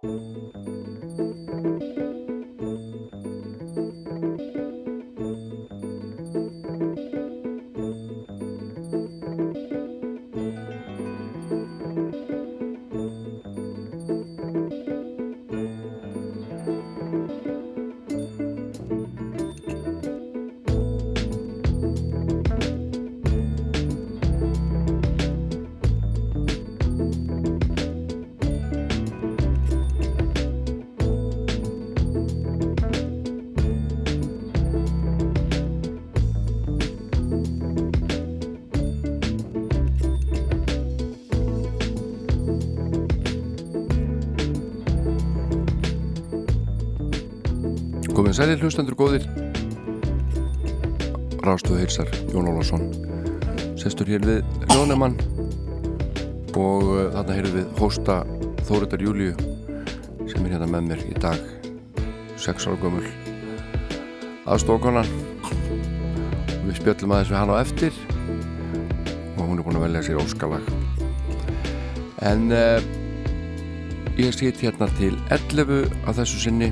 Música Sælir hlustendur góðir. Rástuð heilsar Jón Ólásson Sestur hér við Ljónemann og uh, þarna heyrðum við hósta Þóriðar Júliu sem er hérna með mér í dag 6 ára gömul aðstókonan við spjöllum aðeins við hann á eftir og hún er búin að velja sér óskalag. En uh, ég sýtt hérna til 11 að þessu sinni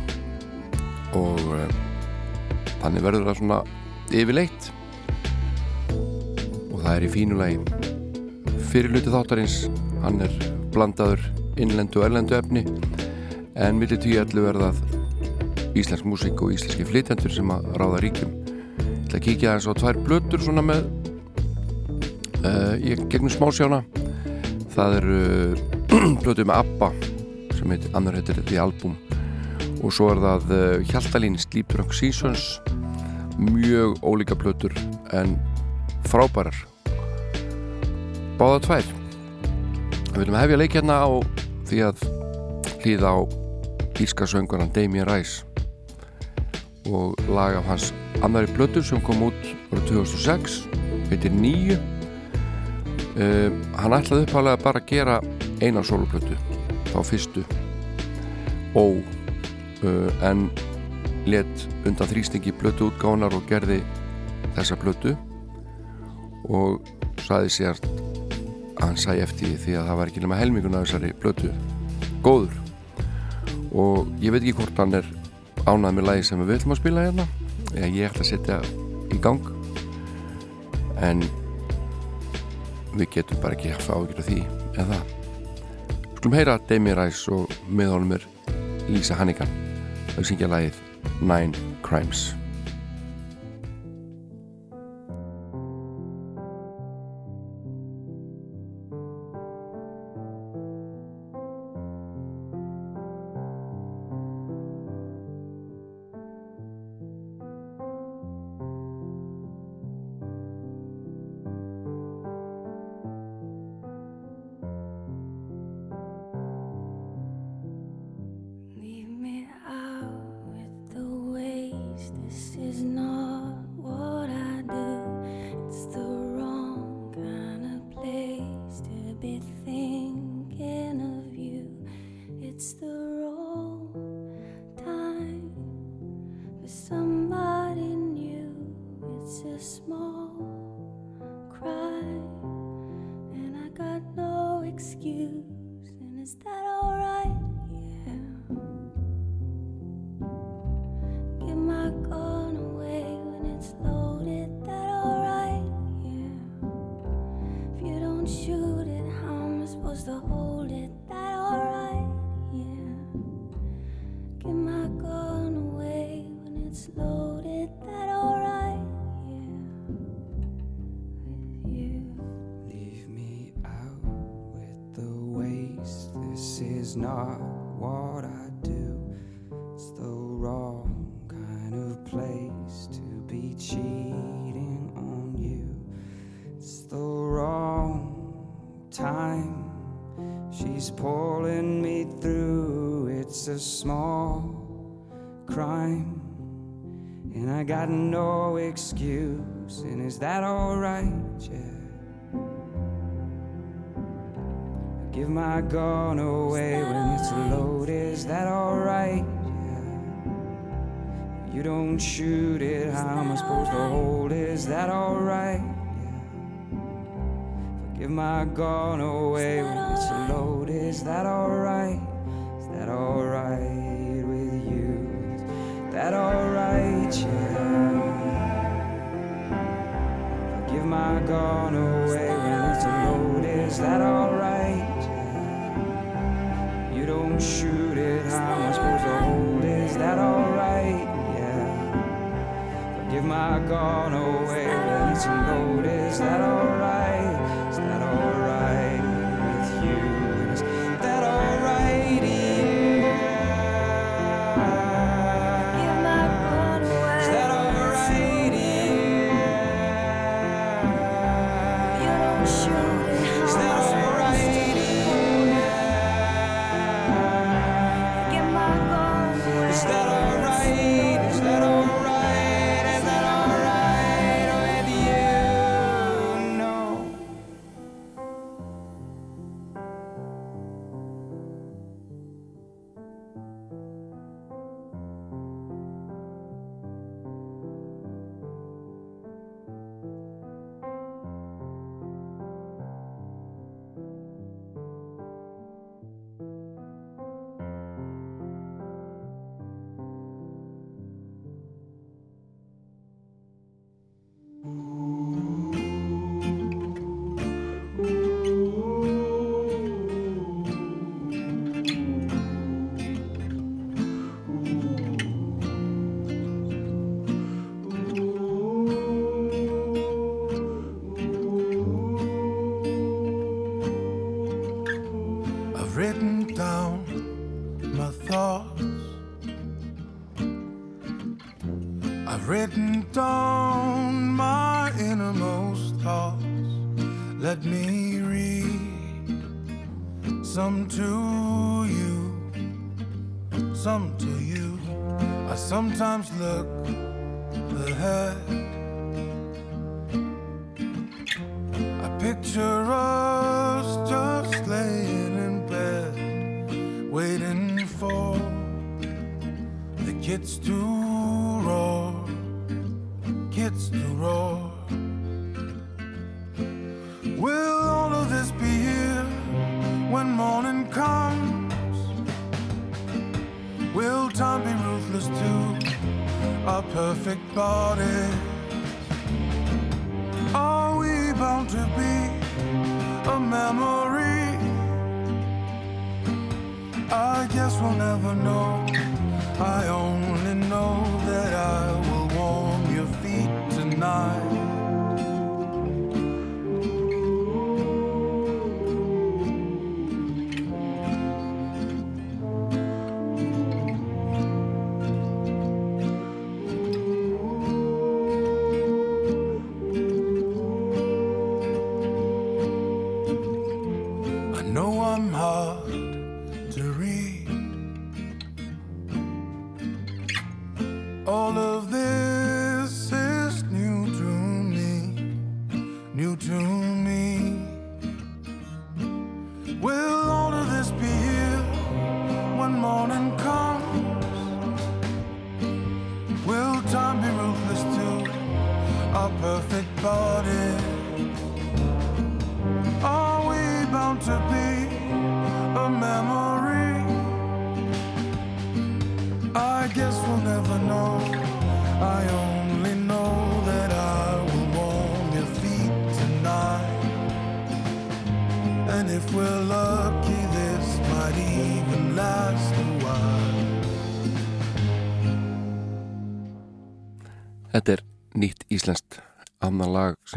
verður það svona yfirleitt. Og það er í fínu lagi. Fyrirluti þáttarins hann er blandaður innlendu og erlendu efni en millir tíu ellu verðað íslensk músík og íslenski flytjandur sem að ráða ríkjum. Ég ætla að kíkja þess á tvær blötur svona með uh, gegnum smásjána. Það eru uh, blötu með ABBA sem heitir annar heitir The Album. Og svo er það uh, Hjaltalín Sleep Drunk Seasons mjög ólíka blötur en frábærar. Báða tvær. Við viljum hefja leik hérna á því að hlýða á íska söngunan Damien Rice og lag af hans annari blötu sem kom út ára 2006 heitir Nýju uh, hann ætlaði upphálega bara að gera eina soloplötu þá fyrstu. Og uh, en let undan þrýstingi blötu útgánar og gerði þessa blötu og saði sér að hann sæði eftir því að það var ekki nema helmingun af þessari blötu góður. Og ég veit ekki hvort hann er ánað með lagi sem við viljum að spila hérna eða ég ætla að setja í gang en við getum bara ekki að fá ekki því en það skulum heyra Demi Rice og með honum er Lisa Hannigan. Þau syngja lagið mind crimes. not gone away when it's loaded. Is that alright? You don't shoot it, how am I supposed right? to hold? Is that alright? Forgive my gone away when right? it's loaded. Is that alright? Is that alright with you? Is that alright? Yeah. Forgive my gone away. am I gone away? We need some is that all?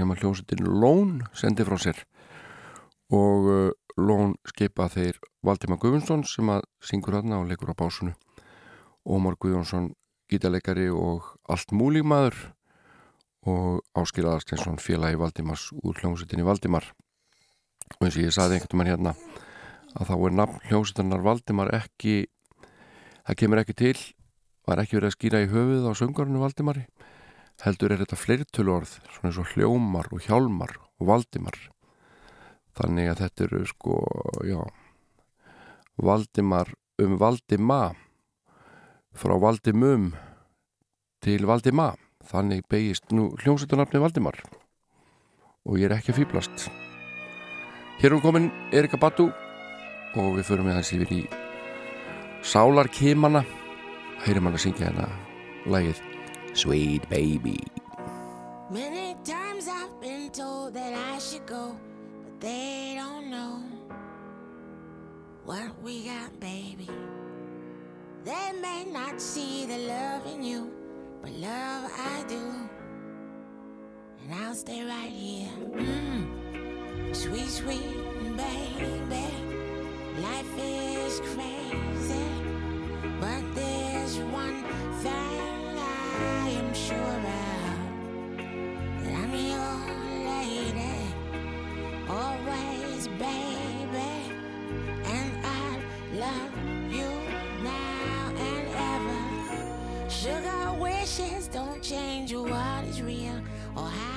Sem að hljómsveitin Lón sendi frá sér. Og uh, Lón skipa þeir Valdimar Guðmundsson sem að syngur þarna og leikur á básunu Ómar Guðjónsson gítarleikari og allt múlímaður og Áskil Aðarsteinsson félagi Valdimars úr hljómsveitinni Valdimar. Og eins og ég saði einhvern veginn hérna að þá er nafn hljómsveitinar Valdimar ekki það kemur ekki til var ekki verið að skýra í höfuð á söngarinu Valdimari heldur er þetta fleirtölu orð svona eins og hljómar og hjálmar og Valdimar. Þannig að þetta eru sko já Valdimar um Valdima frá Valdimum til Valdima þannig beigist nú hljómsveitunafni Valdimar. Og ég er ekki að fýblast Hér hún komin Erika Batu og við förum með hans yfir í Sálarkimana. Heyrim hann að syngja hérna lagið Sweet Baby Many times I've been told that I should go, but they don't know what we got, baby. They may not see the love in you, but love I do. And I'll stay right here. Mm. Sweet, sweet baby. Life is crazy, but there's one thing change what is real or how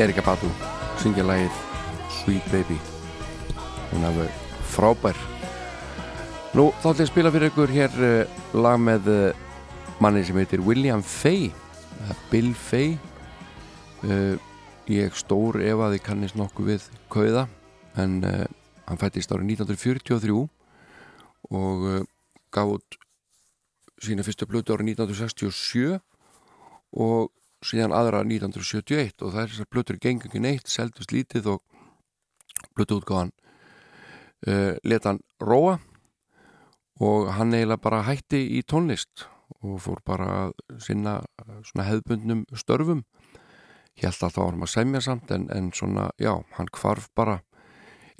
Erika Badu syngja lagið Sweet Baby. Hún er alveg frábær. Nú þá ætlum ég að spila fyrir ykkur hér uh, lag með uh, manni sem heitir William Fay. Eða Bill Fay. Uh, ég stór ef að þið kannist nokkuð við kauða en hann fættist árið 1943 og gaf út sína fyrstu blötu árið 1967 og síðan aðra 1971 og það er þessar blötur gengur ekki neitt, seldust lítið og blötu útgáðan uh, leta hann róa og hann eiginlega bara hætti í tónlist og fór bara að sinna uh, svona hefðbundnum störfum. Held að það var hann að semja samt en, en svona, já, hann kvarf bara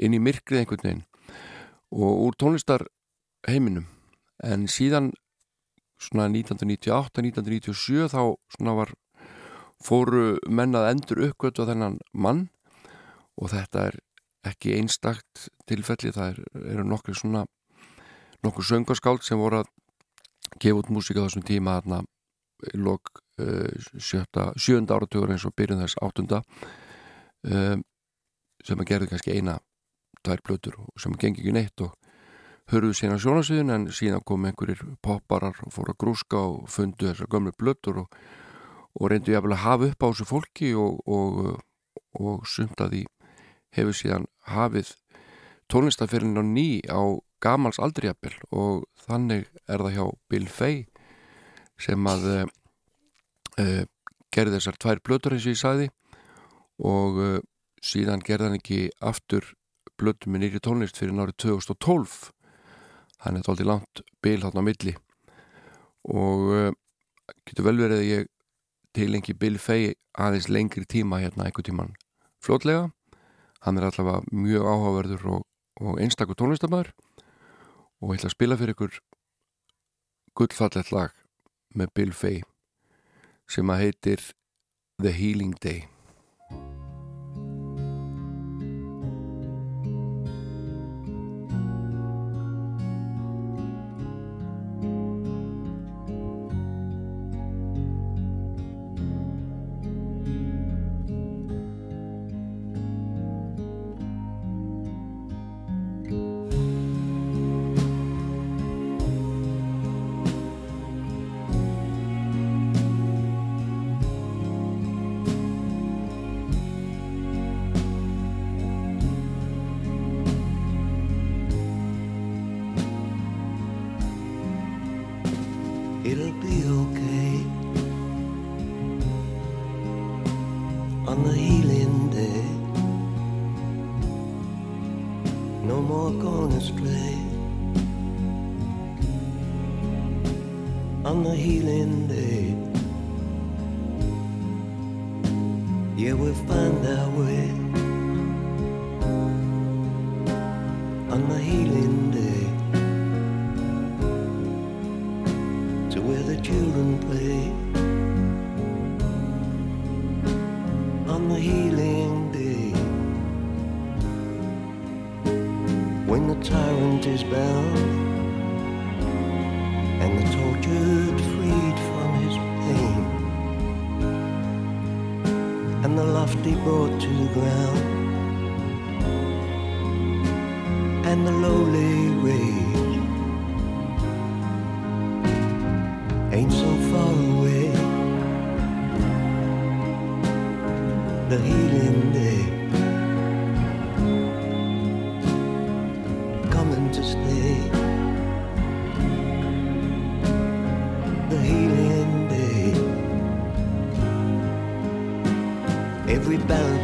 inn í myrkrið einhvern veginn og úr tónlistar heiminum en síðan svona 1998-1997 þá svona var fóru mennað endur uppgötu á þennan mann og þetta er ekki einstakt tilfelli, það er, eru nokkri svona nokkur söngaskáld sem voru að gefa út músík á þessum tíma þarna í lok uh, sjötta, sjönda áratugur eins og byrjun þess áttunda um, sem að gerði kannski eina tvær blötur sem að gengi ekki neitt og hörðu síðan á sjónasviðin en síðan kom einhverjir popparar og fóru að grúska og fundu þessar gömlu blötur og, og reyndu ég að hafa upp á þessu fólki og, og, og sumt að því hefur síðan hafið tónlistaferðin á ný á gamals aldriapil og þannig er það hjá Bill Fay sem að uh, gerði þessar tvær blötur eins og ég sagði og uh, síðan gerði hann ekki aftur blötu með nýri tónlist fyrir nárið 2012 hann er tóltið langt bil hann á milli. Og uh, getur vel verið að ég tilengi Bill Fay aðeins lengri tíma hérna einhver tíman flótlega hann er allavega mjög áhugaverður og, og einstakur tónlistamæður og ætla að spila fyrir ykkur gullfallet lag með Bill Fay sem að heitir The Healing Day on the healing day. No more going astray on the healing day. Yeah, we'll find our way on the healing day. be brought to the ground. And the lowly bell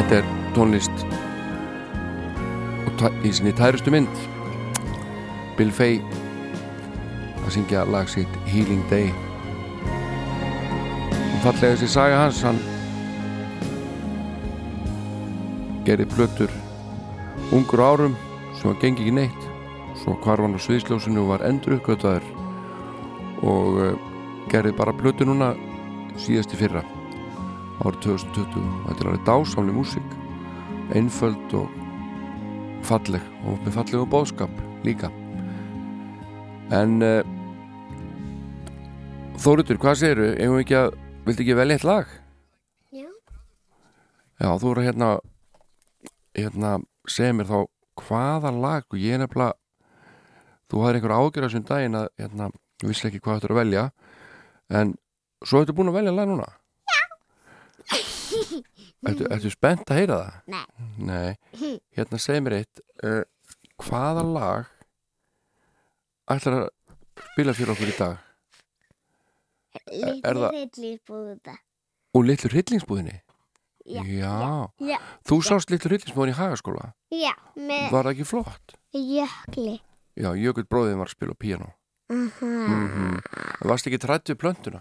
Þetta er tónlist í sinni tærustu mynd. Bill Fay að syngja lag sitt Healing Day. Og fallega þessi saga hans hann gerði plötur ungur árum sem var gengið ekki neitt. Svo hvar hann á sviðsljósinu var endur uppgötaður og uh, gerði bara blötu núna síðast í fyrra árið 2020 þetta er alveg dásamli músík. Einföld og falleg. Og með falleg og bóðskap líka. En uh, Þóruður, hvað segiru? Eigum við ekki að, viltu ekki velja eitt lag? Já. Já, þú eru hérna hérna, segja mér þá hvaða lag, og ég er nefnilega þú hafði einhver ágjör þessum daginn að, hérna, ég vissi ekki hvað þetta er að velja. En svo ertu búin að velja lag núna Ertu, ertu spennt að heyra það? Nei. Nei, hérna segja mér eitt uh, hvaða lag ætlar að spila fyrir okkur í dag? Litli hryllingsbúða. Og Littlur hryllingsbúðinni? Já. Já. Já. Þú sást Littlur hryllingsbúðinni í hagaskóla? Já, með Var það ekki flott? jökli. Já, Jökull bróðin var að spila á píanó. Aha. Mm Varst ekki trætt við plöntuna?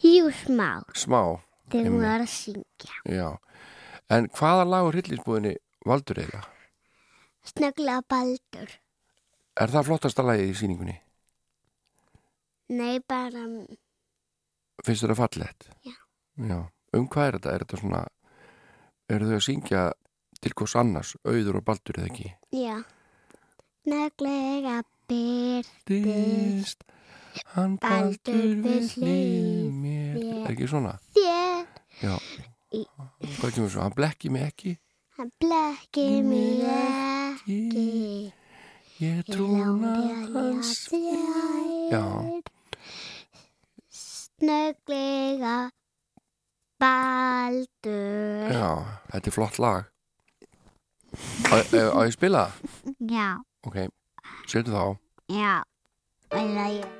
Jú, smá. Smá, Þegar hún var að syngja. já. En hvaða lag á hryllingsbúðinni valdur eiginlega? Snögglega baldur. Er það flottasta lagið í síningunni? Nei, bara... Finnst þér það fallegt? Já. Já. Um hvað er þetta? Er þetta svona, eru þau að syngja til hvers annars, auður og baldur eða ekki? Já. Snögglega byrtist. Hann Baldur við við hlið hlið mér. mér. Er ekki svona? þér. Já. Hvað kemur svo? Hann blekki mig ekki, Hann blekki mig ekki. ég trúna að hans. þér. Já. Snögglega baldur. Já, þetta er flott lag. Á, ég að spila? Já. Ok, setu þá. Já. Eða ég.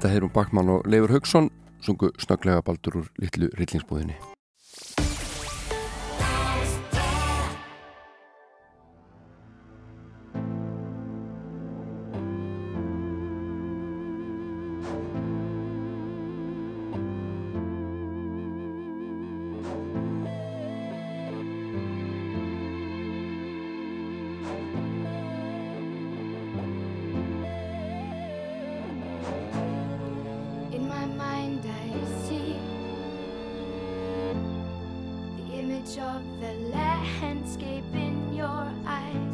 Þetta hefur um Bakmann og Leifur Haugsson sungu snögglega baldur úr litlu rillingsbúðinni of the landscape in your eyes.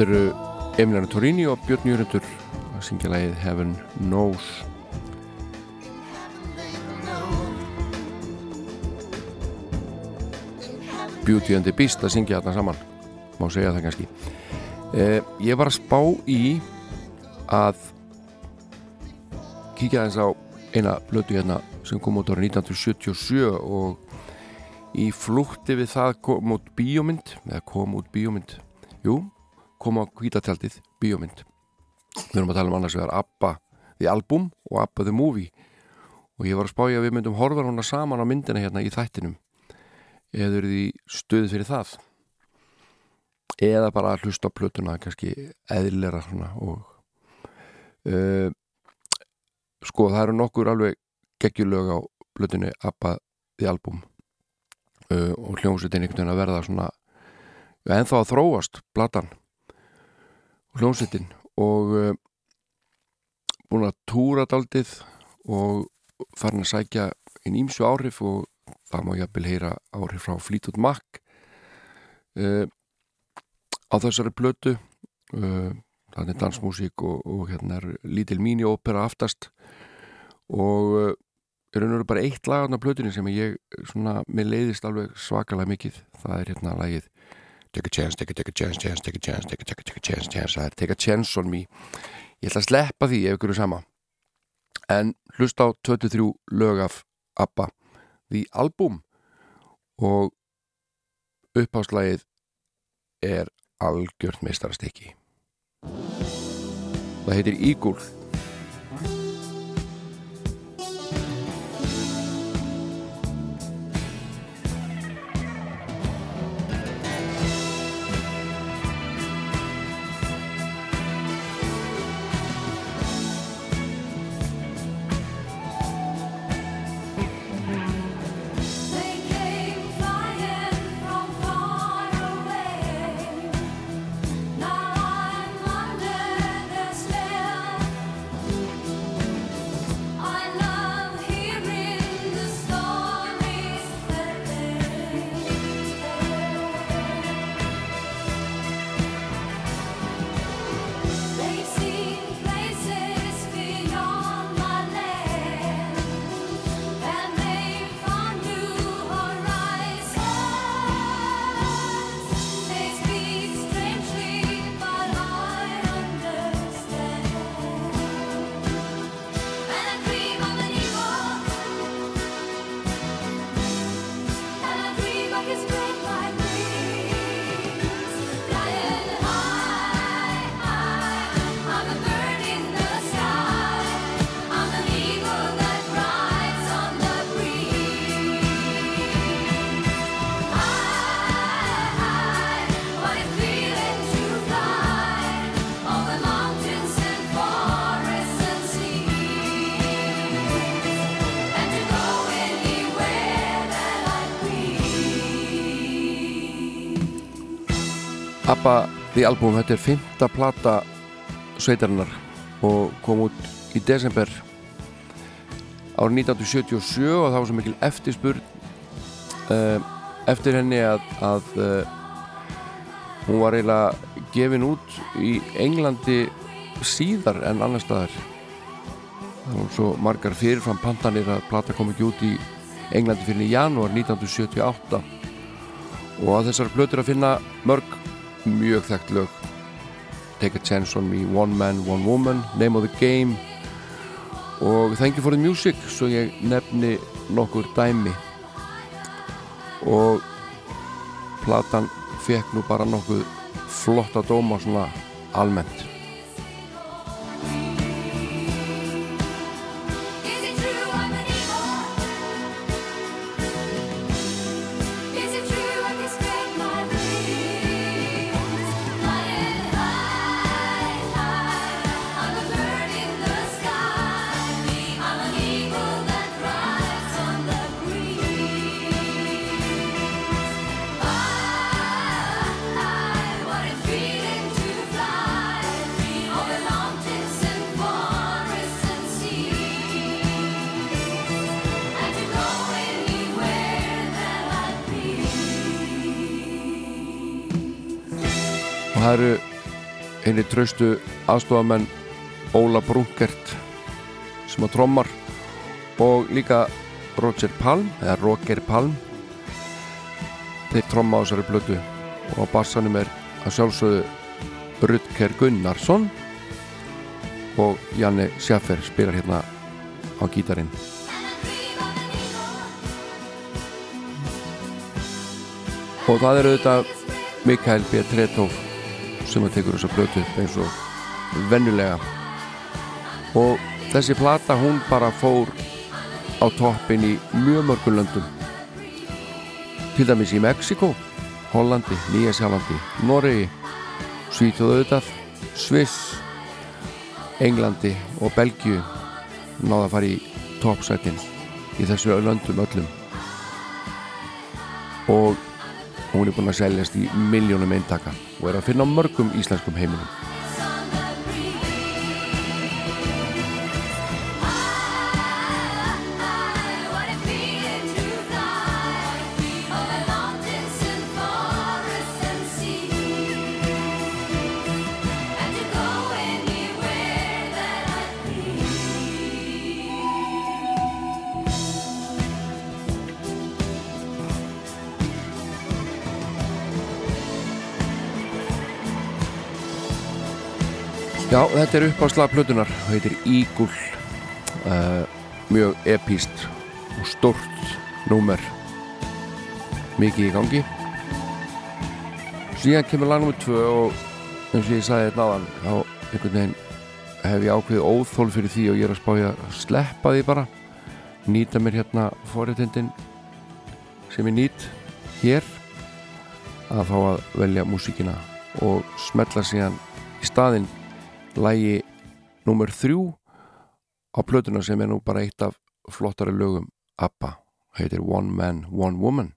Þetta eru Emiliano Torini og Björn Júrendur að syngja lægið Heaven Knows. Beauty and the Beast að syngja þarna saman. Má segja það kannski. Eh, Ég var að spá í að kíkja þess á eina blötu hérna sem kom út ára 1977 og í flútti við það kom út bíómynd eða kom út bíómynd. Jú koma á kvítatjaldið, bíómynd. Við erum að tala um annars vegar ABBA The Album og ABBA The Movie. Og ég var að spája að við myndum horfa húnna saman á myndina hérna í þættinum. Eða eru því stuð fyrir það? Eða bara að hlusta á plötuna kannski eðlera svona og uh, sko það eru nokkur alveg geggjulög á plötunni ABBA The Album. Uh, og hljómsveitin einhvern veginn að verða svona ennþá að þróast platan hljómsveitin og uh, búin að túra daldið og farin að sækja inn ímsu áhrif og það má jafnvel heyra áhrif frá Fleetwood Mac uh, á þessari blötu uh, það er dansmusík og, og hérna er lítil mini-ópera aftast og er veru bara eitt lag á blötunni sem ég svona, mér leiðist alveg svakalega mikið. Það er hérna lagið Take a chance, take a, take a chance, chance, take a chance, take a, take a, take a chance, chance. Það er Take a chance on me. Ég ætla að sleppa því ef ykkur er sama. En hlusta á 23 lög af ABBA. The Album. Og uppháslagið er algjört meistarastykki. Það heitir Eagle ABBA The Album, þetta er fymta plata sveitarinnar og kom út í desember árið 1977 og það var svo mikil eftirspurn uh, eftir henni að, að uh, hún var eiginlega gefin út í Englandi síðar en annar staðar. Það var svo margar fyrirfram pantanir að plata kom ekki út í Englandi fyrir í janúar 1978 og að þessar plötur að finna mörg mjög þekkt lög. Take a Chance on Me, One Man, One Woman Name of the Game. Og Thank You for the Music svo ég nefni nokkur dæmi. Og platan fekk nú bara nokkuð flotta dóma svona almennt einni traustu aðstofamenn Óla Brunkert sem að trommar og líka Roger Palm eða Roger Palm þeir tromma á þessari blötu og á bassanum er að sjálfsögðu Rutger Gunnarsson og Janne Schaffer spilar hérna á gítarinn og það eru auðvitað Mikael B. Tretov sem að tekur þessa blötu eins og vennulega og þessi plata hún bara fór á toppin í mjög mörgum löndum. Til dæmis í Mexiko Hollandi, Nýjasjálandi Noregi, Svíþjóð auðvitað Sviss Englandi og Belgiu náða að fara í toppsætin í þessu löndum öllum. Og hún er búin að seljast í miljónum eintaka og er að finna á mörgum íslenskum heiminum þetta er upp á slagplötunar og heitir Eagle. Uh, mjög epíst og stort númer. Mikið í gangi. Síðan kemur lag nr. 2 og eins og ég sagði þetta náðan þá einhvern veginn hef ég ákveðið óþól fyrir því og ég er að spája að sleppa því bara. Nýta mér hérna forréttindin sem ég nýt hér að fá að velja músíkina og smetla síðan í staðinn lægi nummer þrjú á plötuna sem er nú bara eitt af flottari lögum. ABBA heitir One Man, One Woman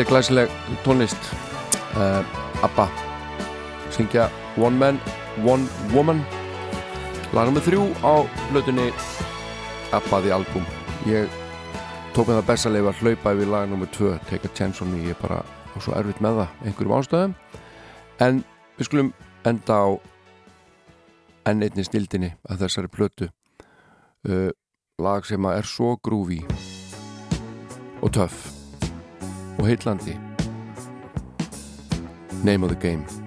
þetta er glæsileg tónlist. Uh, Abba syngja One Man, One Woman. Lagnum við þrjú á blötunni Abba því album. Ég tók með það bestalega að hlaupa yfir laga nr. 2 Take a Chance on Me, ég er bara svo erfitt með það einhverjum ástöðum en við skulum enda á enn einni snildinni að þessari blötu uh, eh, lag sem er svo grúfi og töff og heitlandi Name of the Game.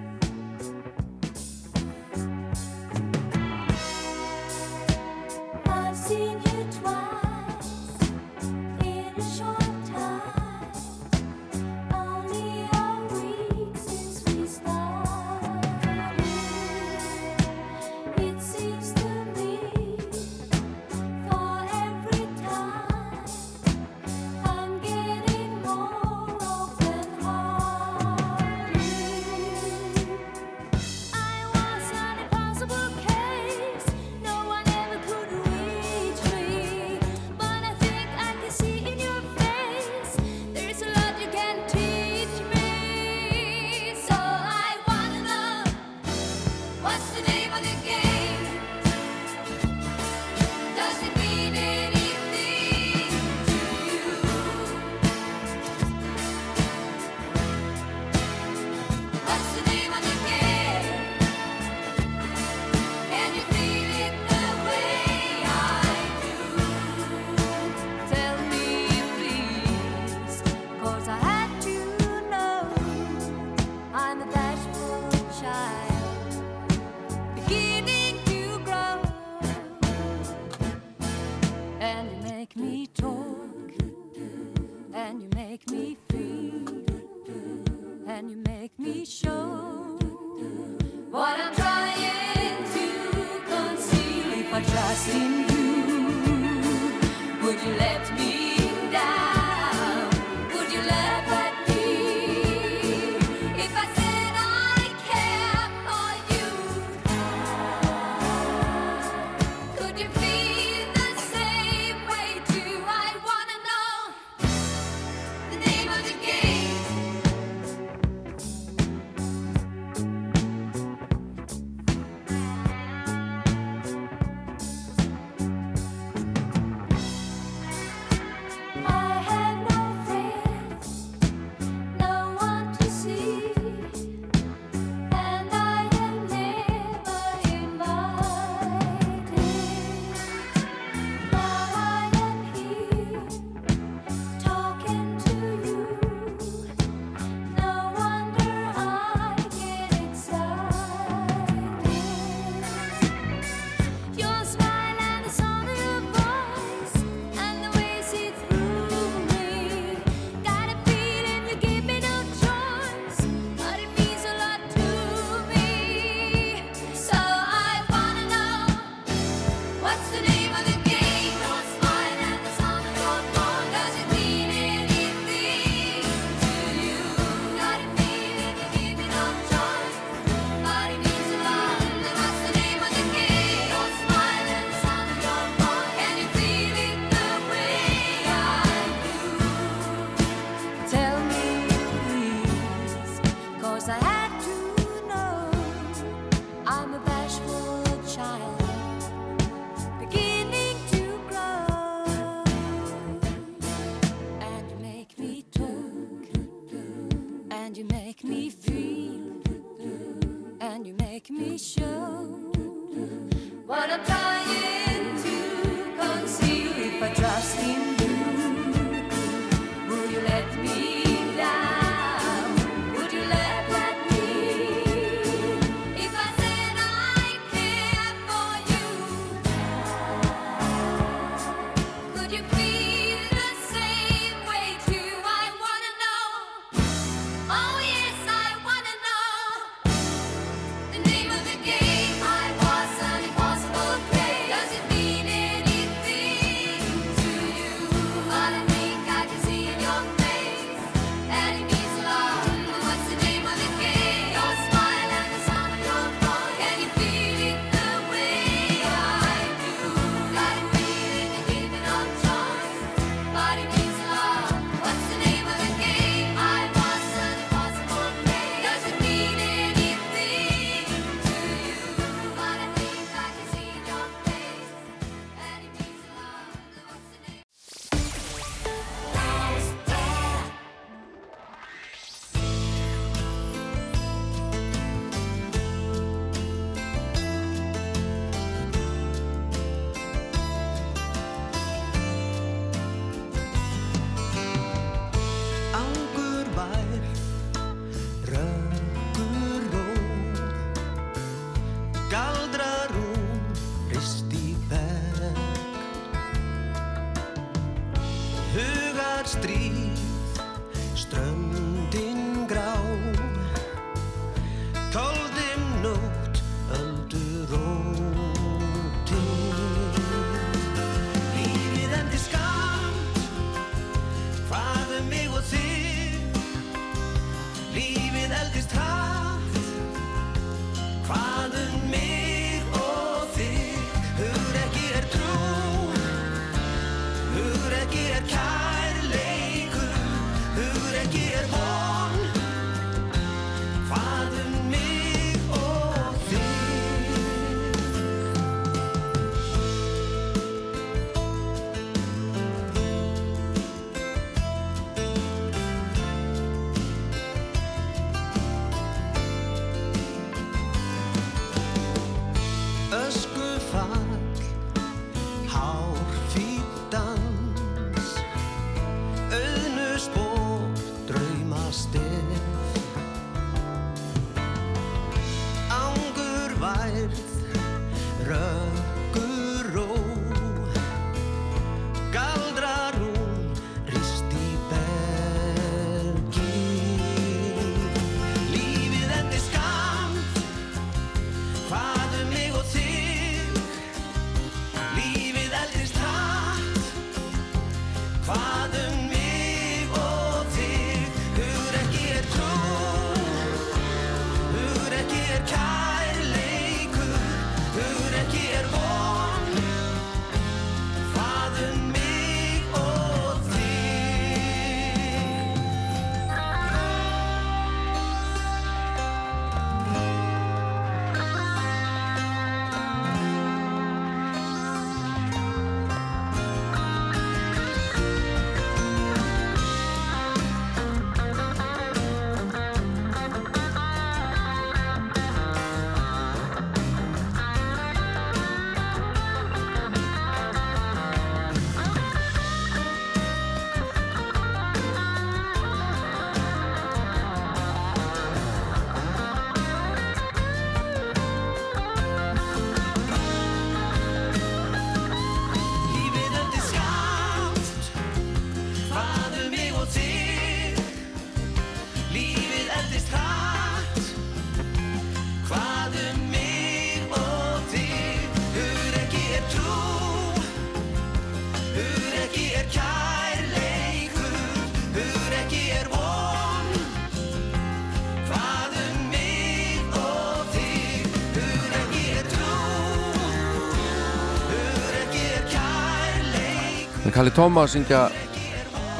Halli Tóma að syngja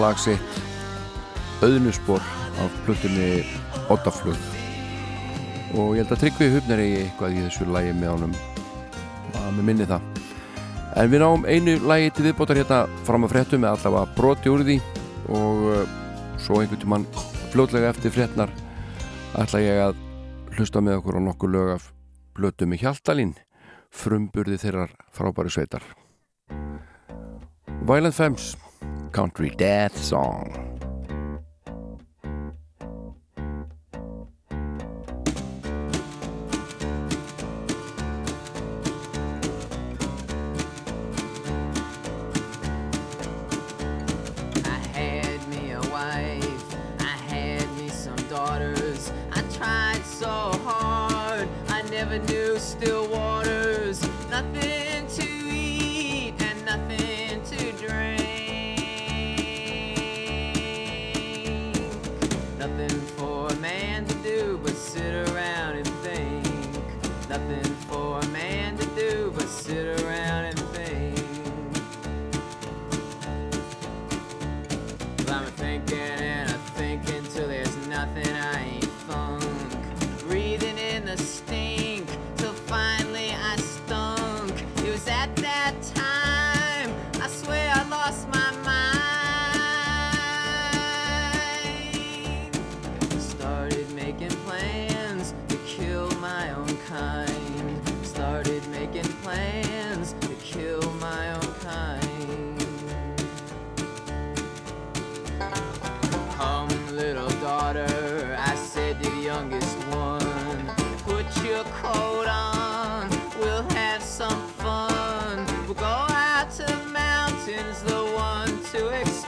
lag sitt auðnusbor á plötunni Ottaflug og ég held að Tryggvi hufnar í eitthvað í þessu lægi með honum. Að með minni það. En við náum einu lægi til viðbótar hérna fram að fréttum með allavega broti úr því. Og eh, svo einhvern tíum mann fljótlega eftir frétnar ætla ég að hlusta með okkur á nokkur lög af plötum í Hjaltalín frumburði þeirrar frábæri sveitar. Violent Femmes country death song.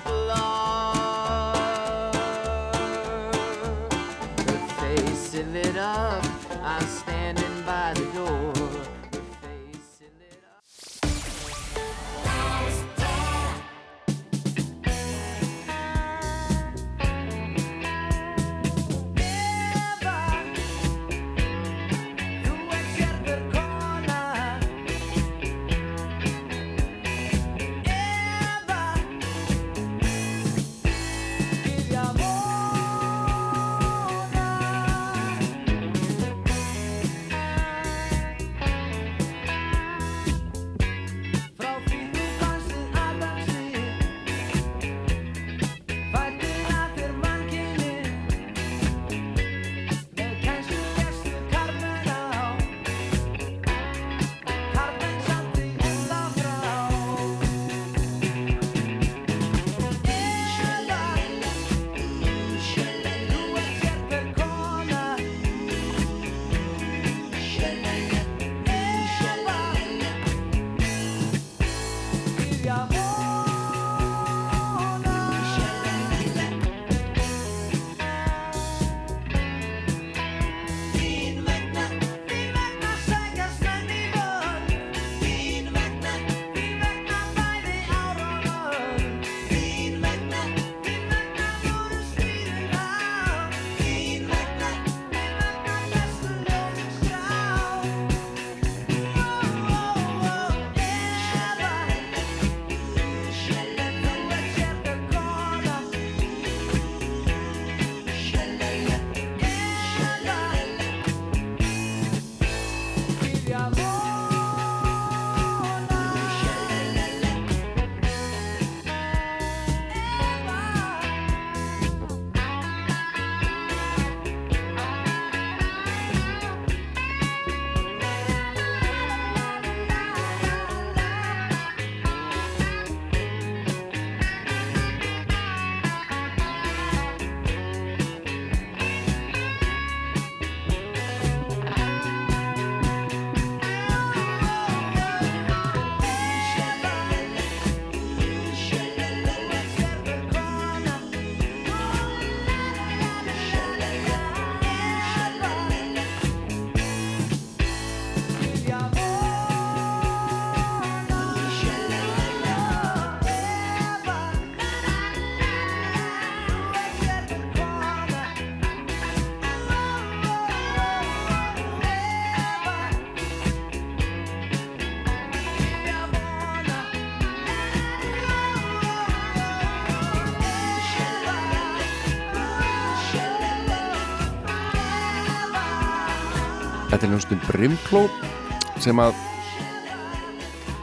belong. Þetta er hljómsveitin Brimkló sem að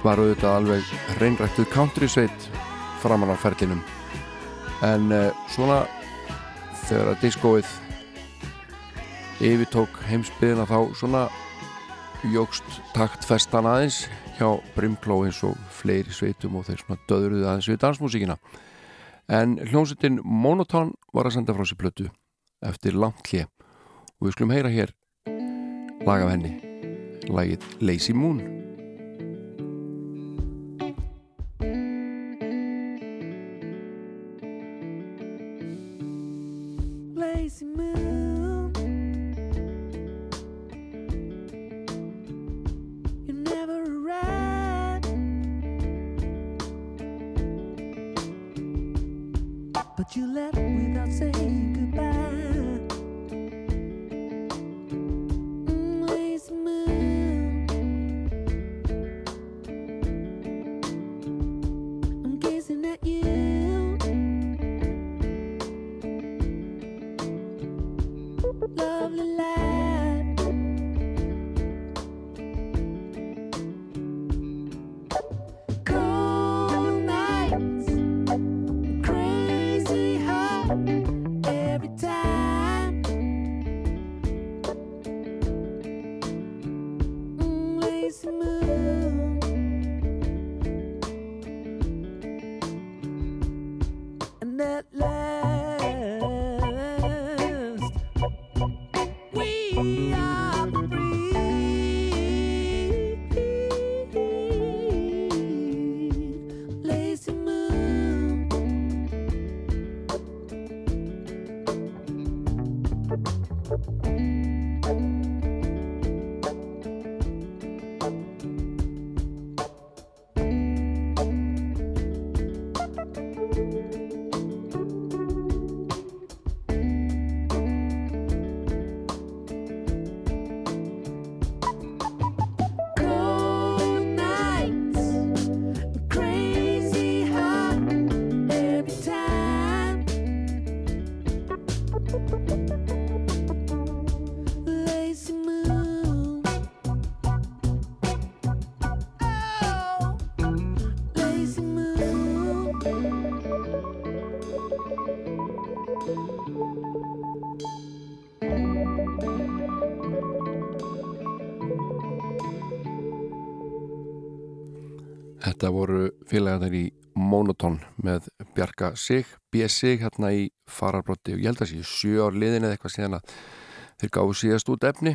var auðvitað alveg reynrættuð country sveit framan á ferlinum. En uh, svona þegar að diskóið yfirtók heimsbyðina þá svona jógst taktfestan aðeins hjá Brimkló eins og fleiri sveitum og þeir svona döðruðu aðeins við dansmúsíkina. En hljómsveitin Monotone var að senda frá sér plötu eftir langt hlje og við skulum heyra hér lag af henni. Lagið Lazy Moon Sig, B.S.I. hérna í fararbrotti og ég held að sé sjö ár liðin eða eitthvað síðan að þeir gáðu síðast út efni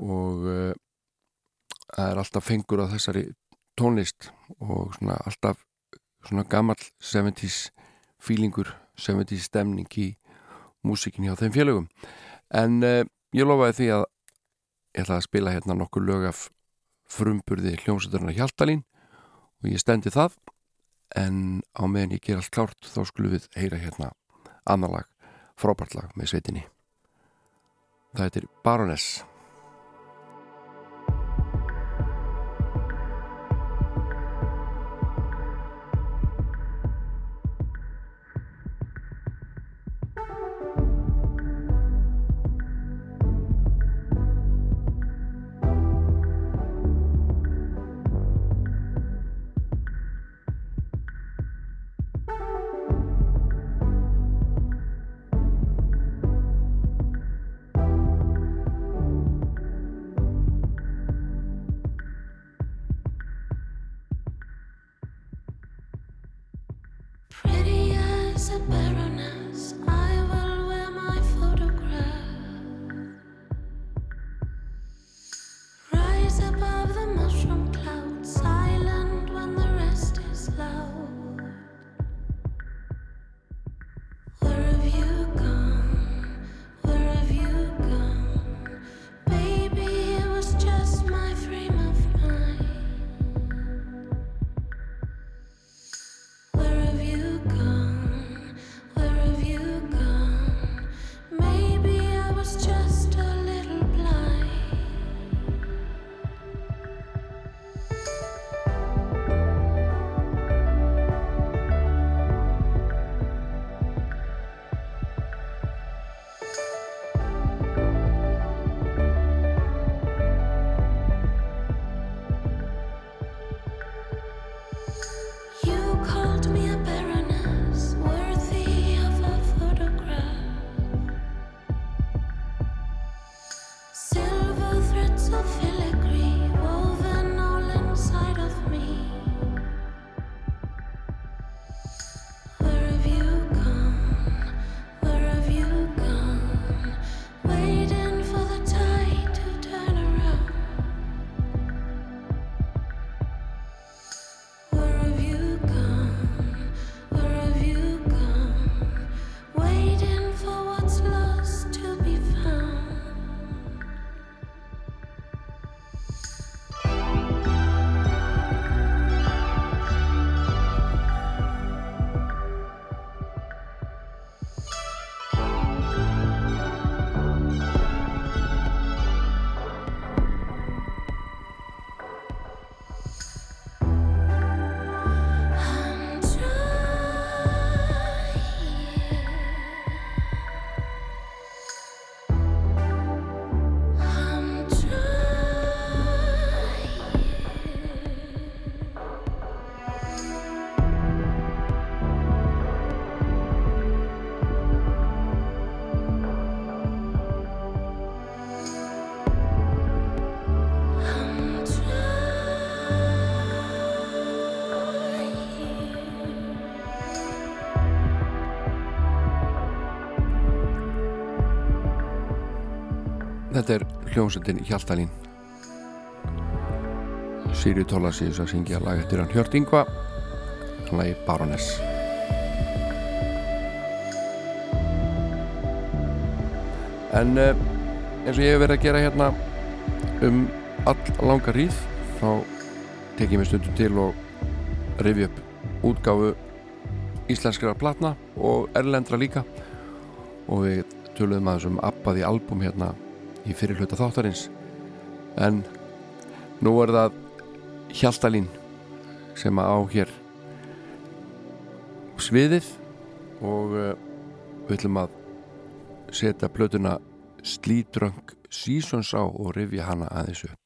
og uh, það er alltaf fengur á þessari tónlist og svona alltaf svona gammal 70s feelingur, 70s stemning í músikin hjá þeim félögum en uh, ég lofaði því að ég ætla að spila hérna nokkur lög af frumburði hljómsveiturinn Hjaltalín og ég stendi það en á meðan ég ger allt klárt þá skulum við heyra hérna annar lag, frábært lag með sveitinni. Það heitir Baroness Þetta er hljómsveitin Hjaltalín. Sýri Tólasíus að syngja lag eftir hann. Hjört Ingva lagi Baroness. En uh, eins og ég hef verið að gera hérna um all langa ríð þá tek ég mig stundum til og rifi upp útgáfu íslenskra platna og erlendra líka. Og við töluðum aðeins um Abbaði album hérna í fyrir hluta þáttarins. En nú er það Hjaltalín sem að á hér sviðið og uh, við ætlum að setja blötuna Slítröng Seasons á og rifja hana aðeins upp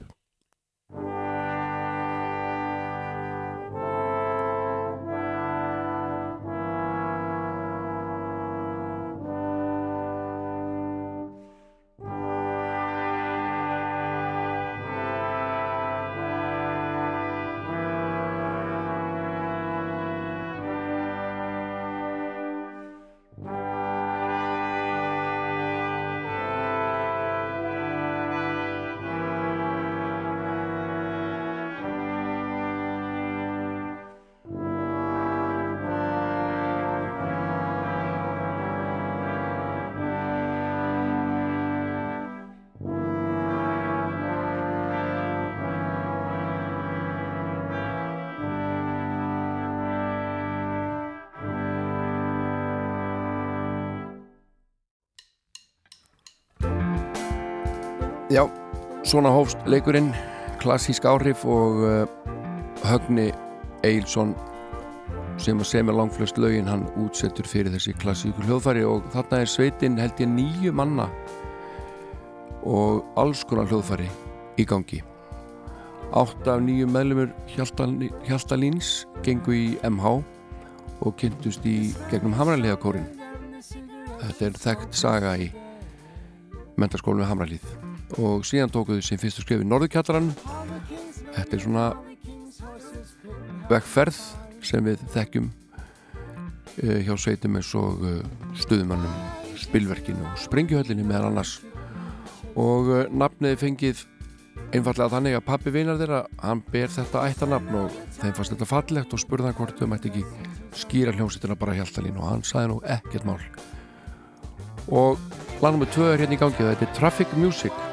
svona hófst leikurinn klassísk áhrif og uh, Högni Eilsson sem að semja langflöst lögin hann útsettur fyrir þessi klassíku hljóðfæri og þarna er sveitin held ég nýju manna og alls konar hljóðfæri í gangi. Átt af nýju meðlumur Hjaltalíns gengu í MH og kynntust í gegnum Hamraliða kórin þetta er þekkt saga í mentarskólinu Hamralið og síðan tókuðu sem fyrstu skrifi Norðurkjallarann þetta er svona vekkferð sem við þekkjum uh, hjá sveitum eins og uh, stuðumannum spilverkinu og springjuhöllinni meðan annars. Og uh, nafniði fengið einfallega þannig að pappi vinar þeirra hann ber þetta ættanafn og þeim fannst þetta fallegt og spurði hann hvort þau mætti ekki skýra hljómsýttina bara hjáltalín og hann sagði nú ekkert mál. Og nr. 2 er hérna í gangi þetta er Traffic Music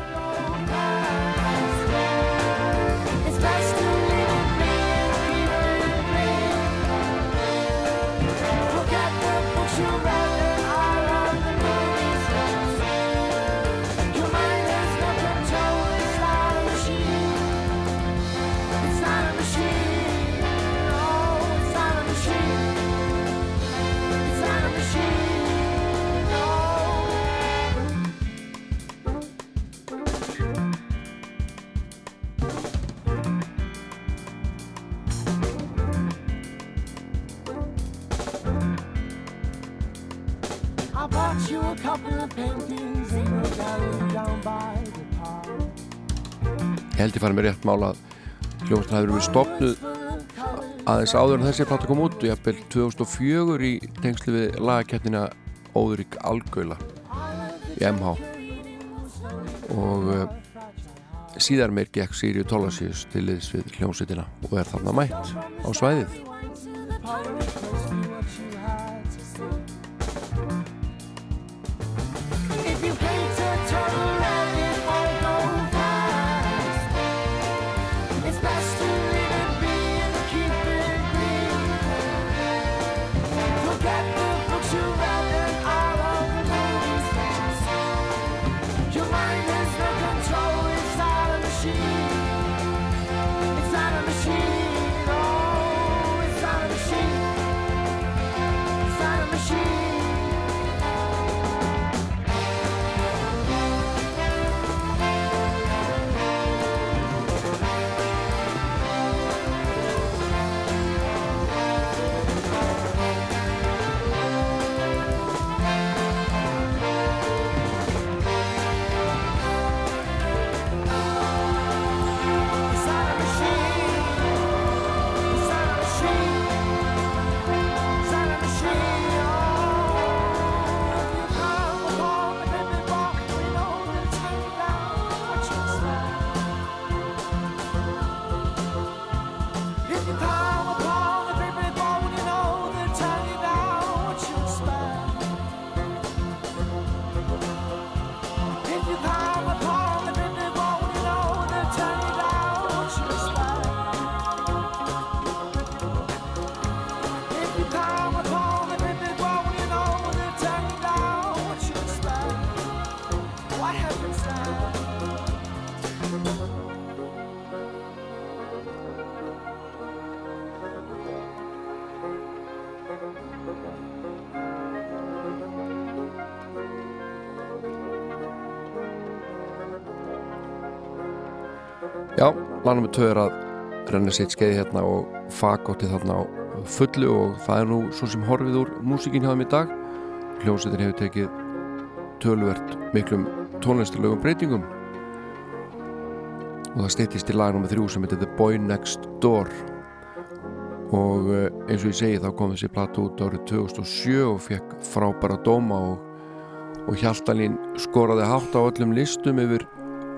ég held ég farið með rétt mála að hljómsveitin hafi verið stopnuð aðeins áður en þessi platta kom út og jafnvel 2004 í tengslu við lagakeppnina Óðurík Algöla í MH og uh, síðar meir gekk Siriu Tólasíus til liðs við hljómsveitina og er þarna mætt á svæðið Lánum við töður að renna sitt skeiði hérna og fagótti þarna á fullu og það er nú svo sem horfið úr músíkin hjá þeim í dag. Hljómsveitin hefur tekið tölvert miklum tónlistarlegum breytingum. Og það steytist í lagnum með þrjú sem heitir The Boy Next Door. Og eh, eins og ég segi þá kom þessi plata út árið 2007 og fekk frábæra dóma og, og Hjaltalín skoraði hátt á öllum listum yfir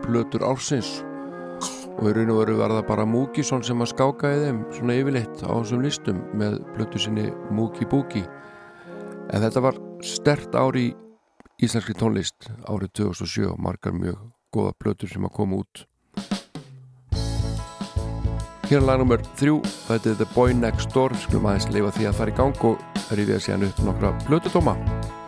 plötur ársins og í raun og veru var það bara Múkisson sem að skáka í þeim svona yfirleitt á þessum listum með plötu sinni Múki Búki en þetta var stert ári í íslenski tónlist árið 2007 og margar mjög góða plötur sem að koma út. Hér er lag nummer þrjú, þetta er The Boy Next Door. Skulum aðeins leifa því að fara í gang og er við að segja upp nokkra plötutóma When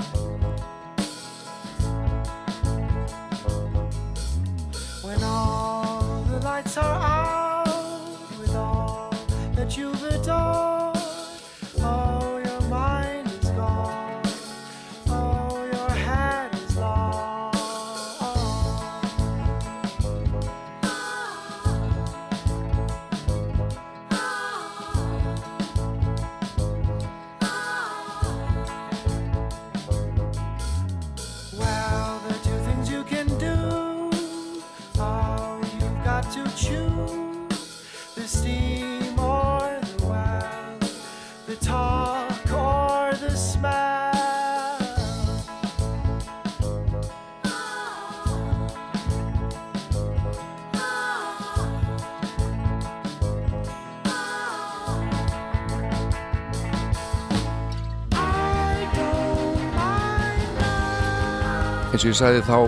ég sagði þá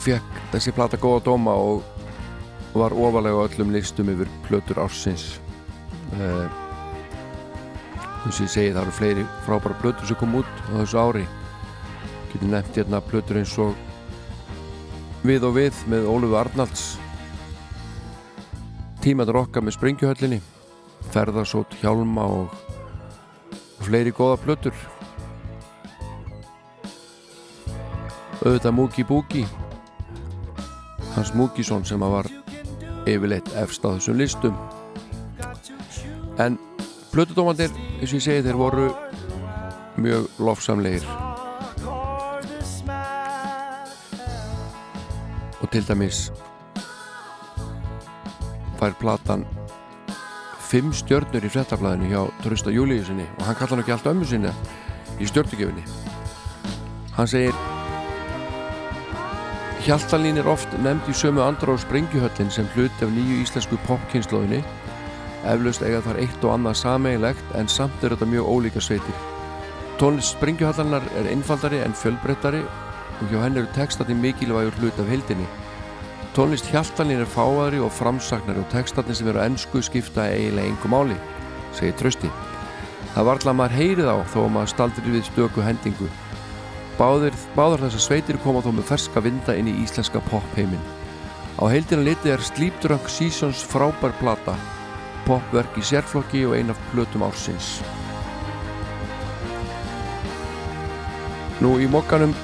fekk þessi plata góða dóma og var ofalega á öllum listum yfir plötur ársins. Uh, eins og ég segi það eru fleiri frábæra plötur sem kom út á þessu ári. Getur nefnt hérna plötur eins og Við og við með Ólöfu Arnalds. Tímaður okkar með Springjuhöllinni Ferðarsót Hjálma og, fleiri góða plötur auðvitað Múki Búki Hans Múkisson sem var yfirleitt efst á þessum listum. En plötudómandir eins og ég segi þeir voru mjög lofsamlegir. Og til dæmis fær platan fimm stjörnur í fréttablaðinu hjá Trösta Júliusinni og hann kallar hann ekki allt ömmu sinni í stjörnugjöfinni. Hann segir Hjaltalín er oft nefnd í sömu andra á Sprengjuhöllin sem hlut af nýju íslensku popkynnslóðinni eflaust eiga þar eitt og annað sameigilegt en samt er þetta mjög ólíka sveitir. Tónlist Sprengjuhallarnar er einfaldari en fjölbreyttari og hjá henni eru textati mikilvægur hlut af heildinni. Tónlist Hjaltalín er fáaðri og framsaknari og textatni sem eru ennsku skipta eiginlega engu máli segir Trösti Það varla að maður heyrið á þó að maður staldri við stöku hendingu Báðir, báðar þessar sveitir koma þó með ferska vinda inn í íslenska popheimin. Á heildina litið er Sleep Drunk Seasons frábær plata, popverk í sérflokki og ein af plötum ársins. Nú í mokkanum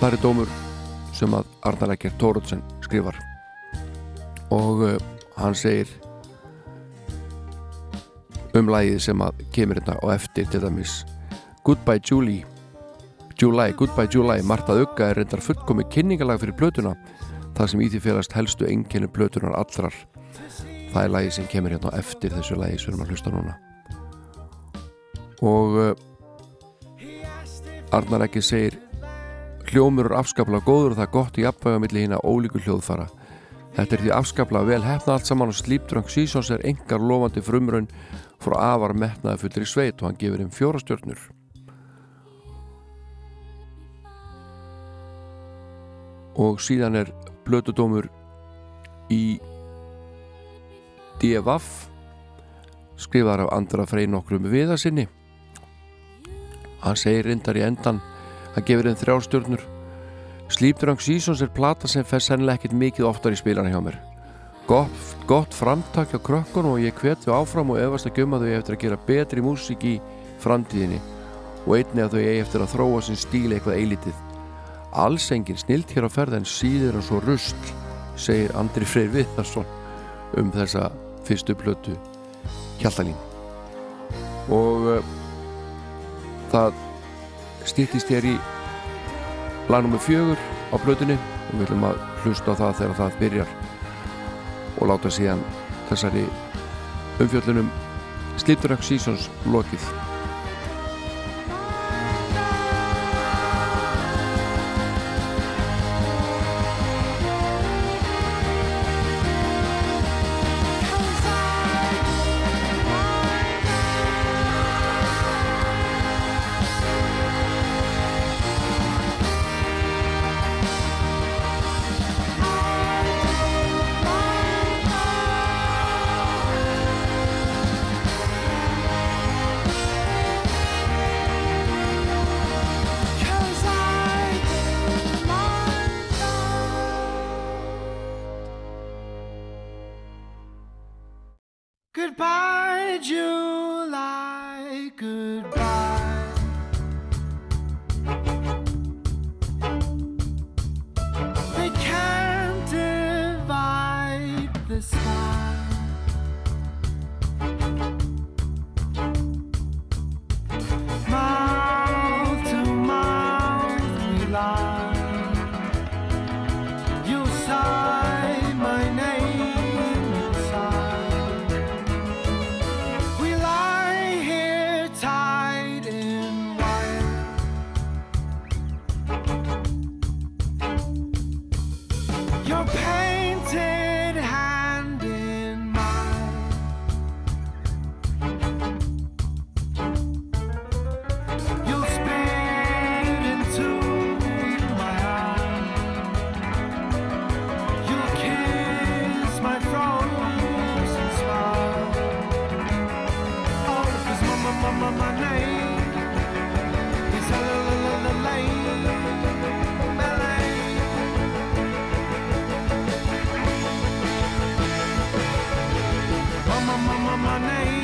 þar er dómur sem að Arnar Ekkert Tóruðsen skrifar og uh, hann segir um lagið sem að kemur hérna og eftir til dæmis Goodbye Julie July, Goodbye July, Martað Ugga er reyndar fullkomi kynningalag fyrir plötuna það sem í því félast helstu enginni plötunar allrar. Það er lagi sem kemur hérna eftir þessu lagi sem við erum að hlusta núna. Og uh, Arnar ekki segir hljómur er afskaplega góður og það er gott í afvæga milli hína ólíku hljóðfara. Þetta er því afskaplega vel hefna allt saman og Sleep Drunk Seasons er engar lofandi frumraun frá afar metnaði fullir í sveit og hann gefur þeim fjóra og síðan er blötudómur í DFF skrifaðar af andra frein okkur um viða sinni. Hann segir reyndar í endan hann gefur einn þrjárstjórnur Sleepdrunk Seasons er plata sem fer sennileg ekkit mikið oftar í spilana hjá mér. Gott, gott framtak á krökkun og ég hvet þau áfram og öfast um að gömma þau eftir að gera betri músík í framtíðinni og einni að þau eftir að þróa sinn stíl eitthvað eilitið alls engin snilt hér á ferð en síður en svo rust segir Andri Freyr Vittarsson um þessa fyrstu blötu Hjaltalín. Og uh, það stýttist hér í lagnum með fjögur á blötunni og við viljum að hlusta á það þegar það byrjar og láta síðan þessari umfjöllunum Slipdrax Seasons lokið. my name.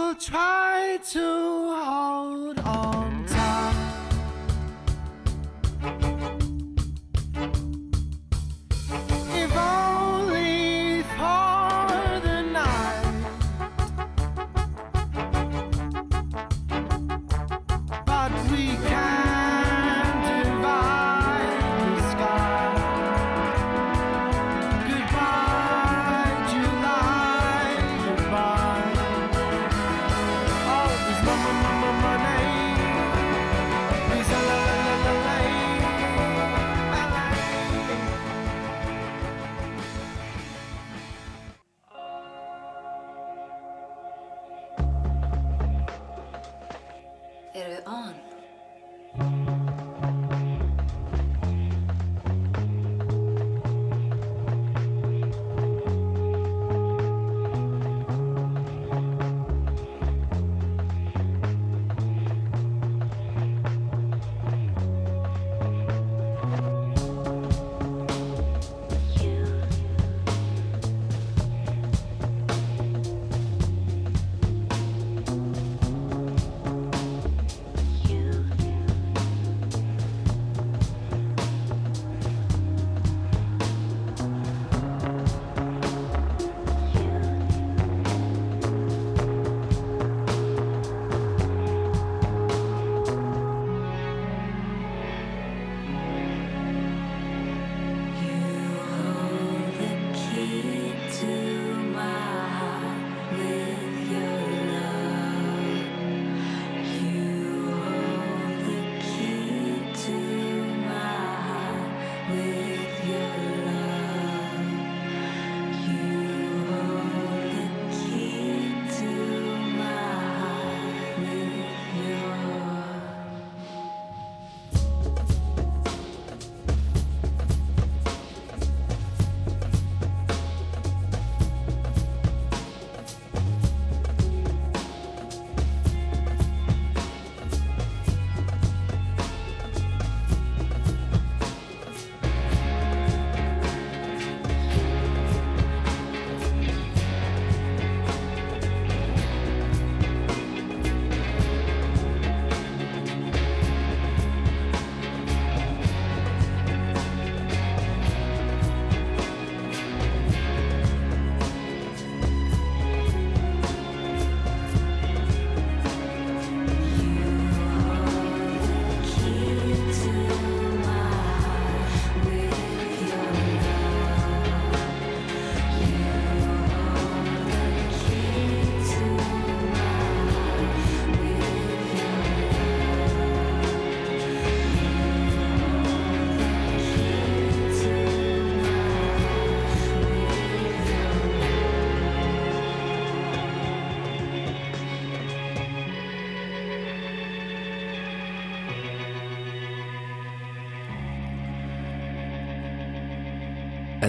Will try to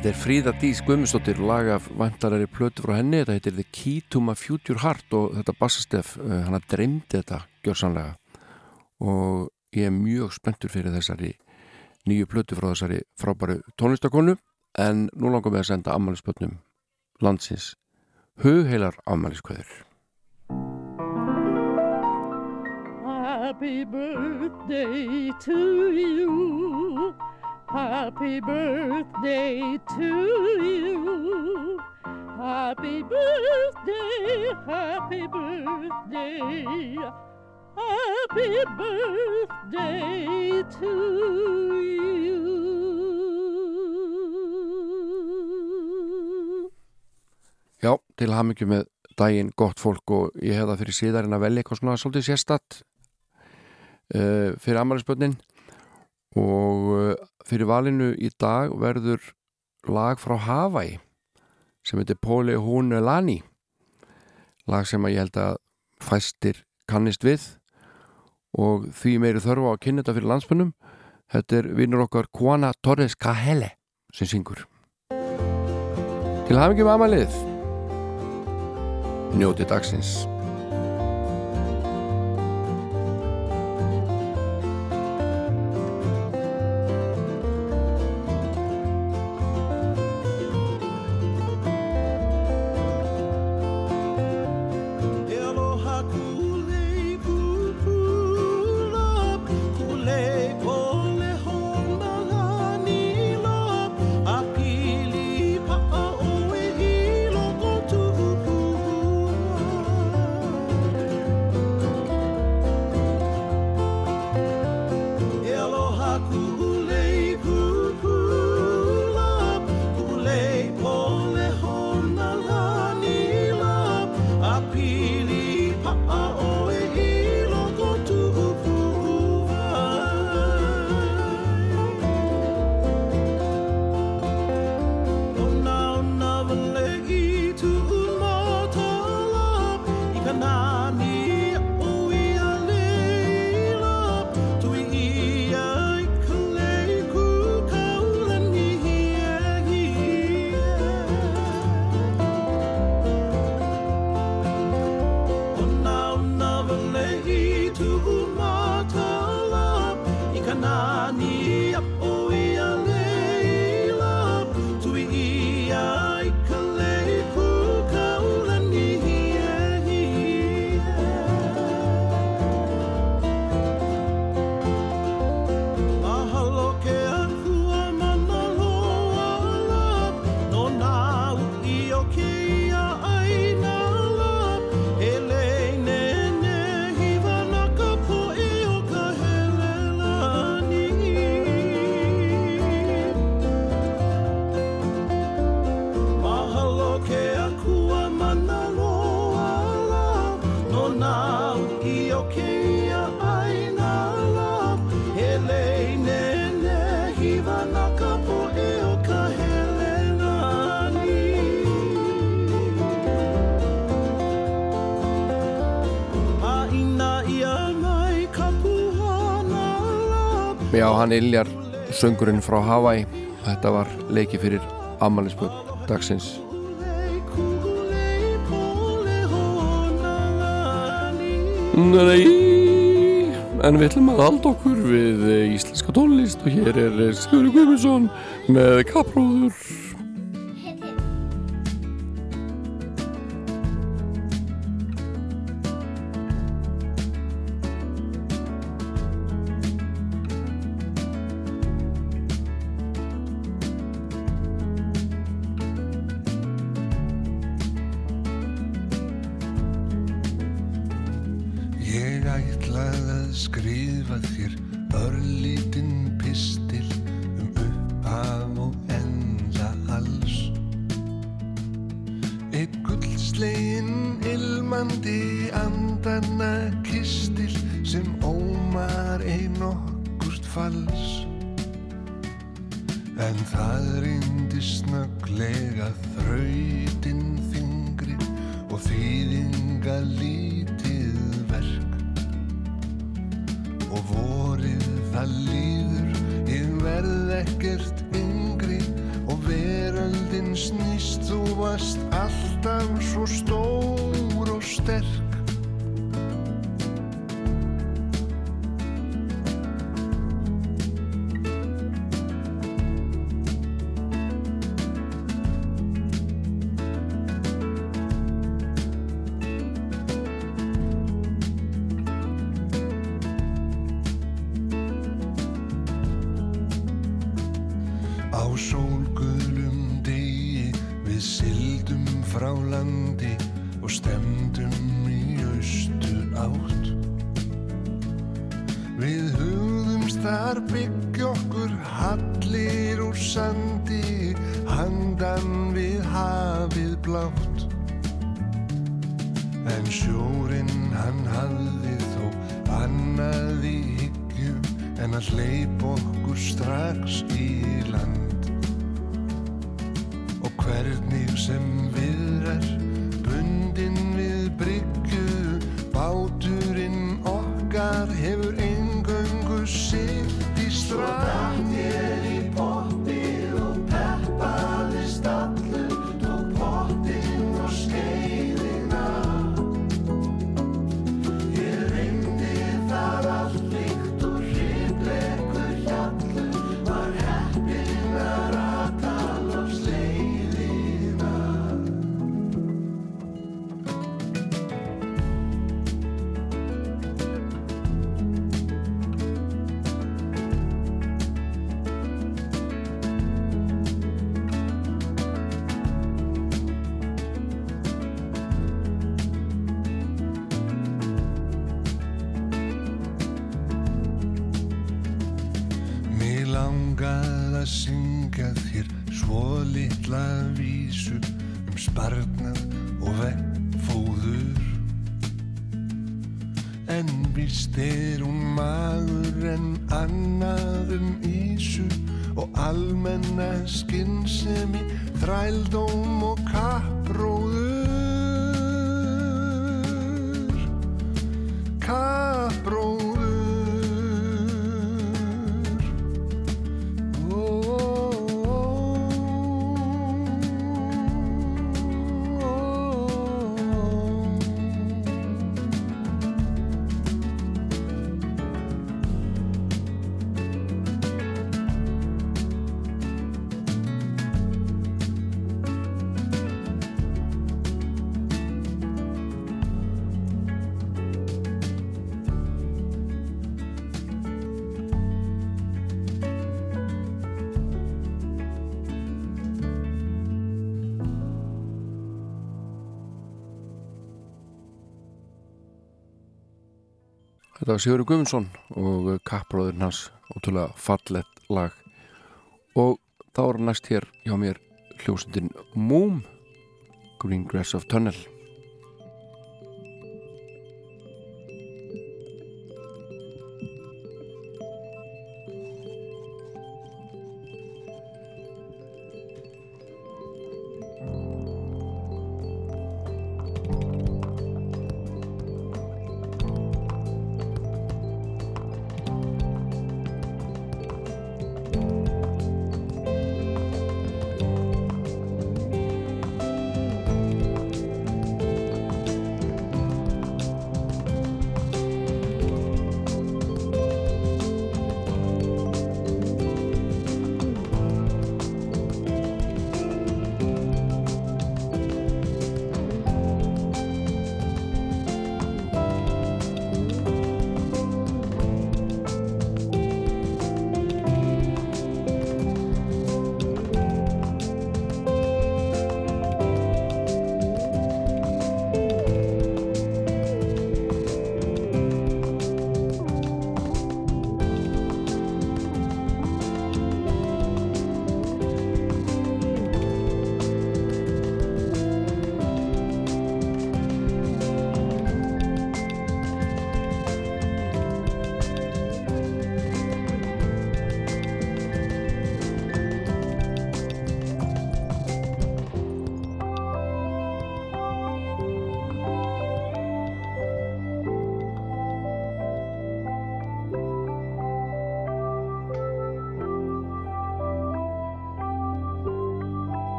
Þetta er Fríða Dís Guðmundsdóttir lag af vantarari plötu frá henni. Þetta heitir The Key to my Future Heart og þetta bassastef, uh, hann að dreymdi þetta gjörsanlega og ég er mjög spenntur fyrir þessari nýju plötu frá þessari frábæru tónlistakonu en nú langar við að senda ammælisbötnum landsins hugheilar ammæliskveður Happy birthday to you. Happy birthday to you. Happy birthday, happy birthday. Happy birthday to you. Já, til hamingju með daginn gott fólk og ég hef það fyrir síðarinn að velja eitthvað svona svolítið sérstatt uh, fyrir ammælisbötnin og uh, fyrir valinu í dag verður lag frá Hawaii sem heitir Póli Húnelani lag sem að ég held að fæstir kannist við og því meiri þörfa á að kynna þetta fyrir landsbönnum þetta er vinnur okkar Juana Torres Cajele sem syngur. Til hafingi með amalið Njóti dagsins Já, hann Iljar, söngurinn frá Hawaii. Þetta var leiki fyrir Amalinsbjörn dagsins. Nei En við ætlum að halda okkur við íslenska tónlist og hér er Skjóri Guðmundsson með Kapróður en vist er hún maður en annað um ísu og almenna skinnsemi, þrældóm og kappróðu þetta var Sigurður Guvinsson og kappróðurinn hans ótrúlega fallet lag. Og þá er næst hér hjá mér hljósundin Moom Green Grass of Tunnel.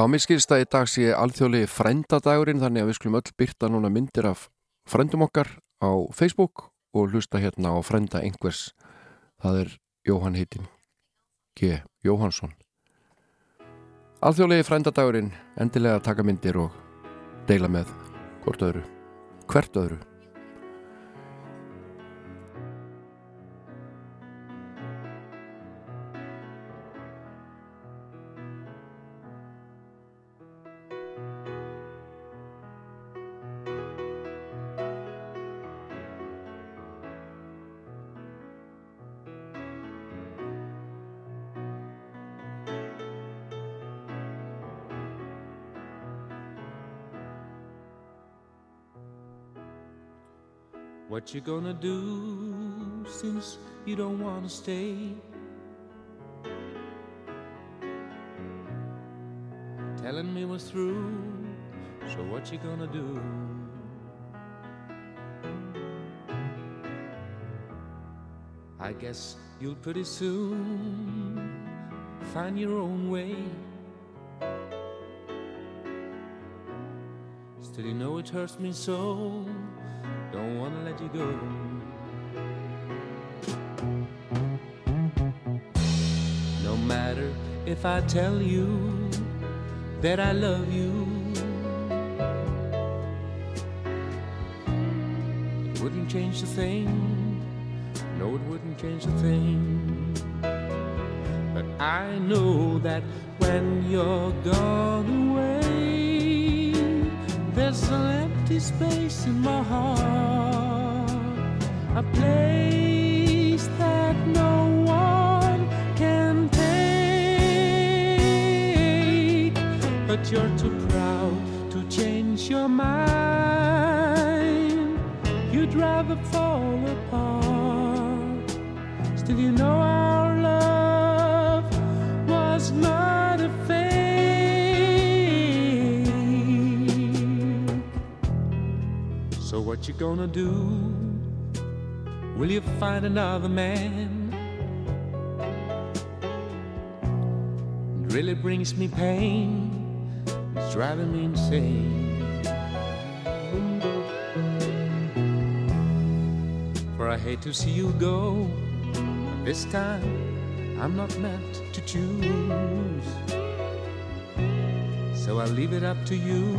Já, mér skilst að í dag sé alþjóðlegi frændadagurinn þannig að við skulum öll byrta núna myndir af frændum okkar á Facebook og hlusta hérna á frænda einhvers. Það er Jóhann heitin G. Jóhannsson. Alþjóðlegi frændadagurinn endilega taka myndir og deila með hvort öðru hvert öðru What you gonna do since you don't wanna stay? Telling me we're through, so what you gonna do? I guess you'll pretty soon find your own way. Still, you know it hurts me so. Don't wanna let you go. No matter if I tell you that I love you, it wouldn't change a thing. No, it wouldn't change a thing. But I know that when you're gone away, there's an empty space in my heart, a place that no one can take. But you're too proud to change your mind. You'd rather fall apart. Still, you know you gonna do? Will you find another man? It really brings me pain. It's driving me insane. For I hate to see you go. But this time I'm not meant to choose. So I'll leave it up to you.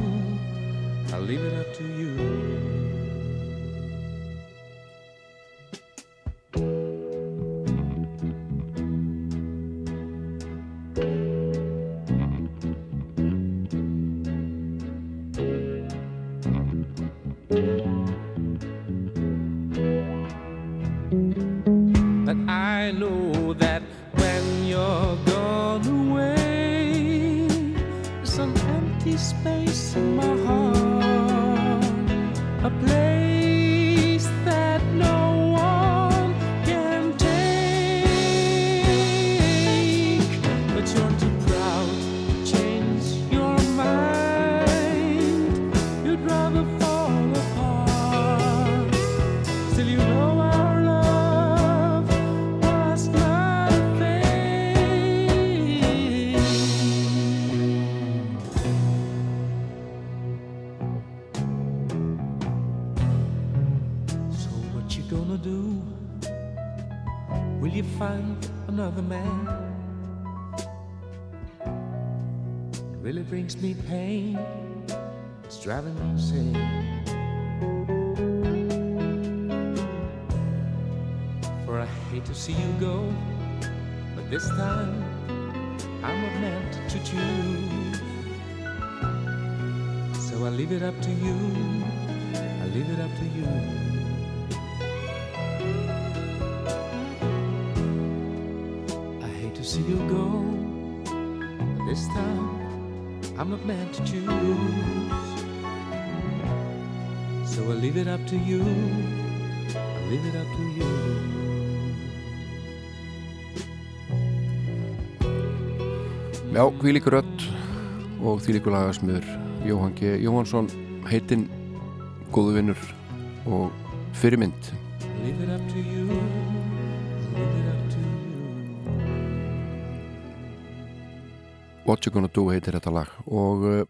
I'll leave it up to you. Not meant to choose. So I leave it up to you. I leave it up to you. Já, hvílíkur rödd og þvílíkur lagasmiður Jóhann G. Jóhansson heitinn góðu vinnur og fyrirmynd Leave it up to you. Leave it up to you. What You Gonna Do heitir þetta lag. Og uh,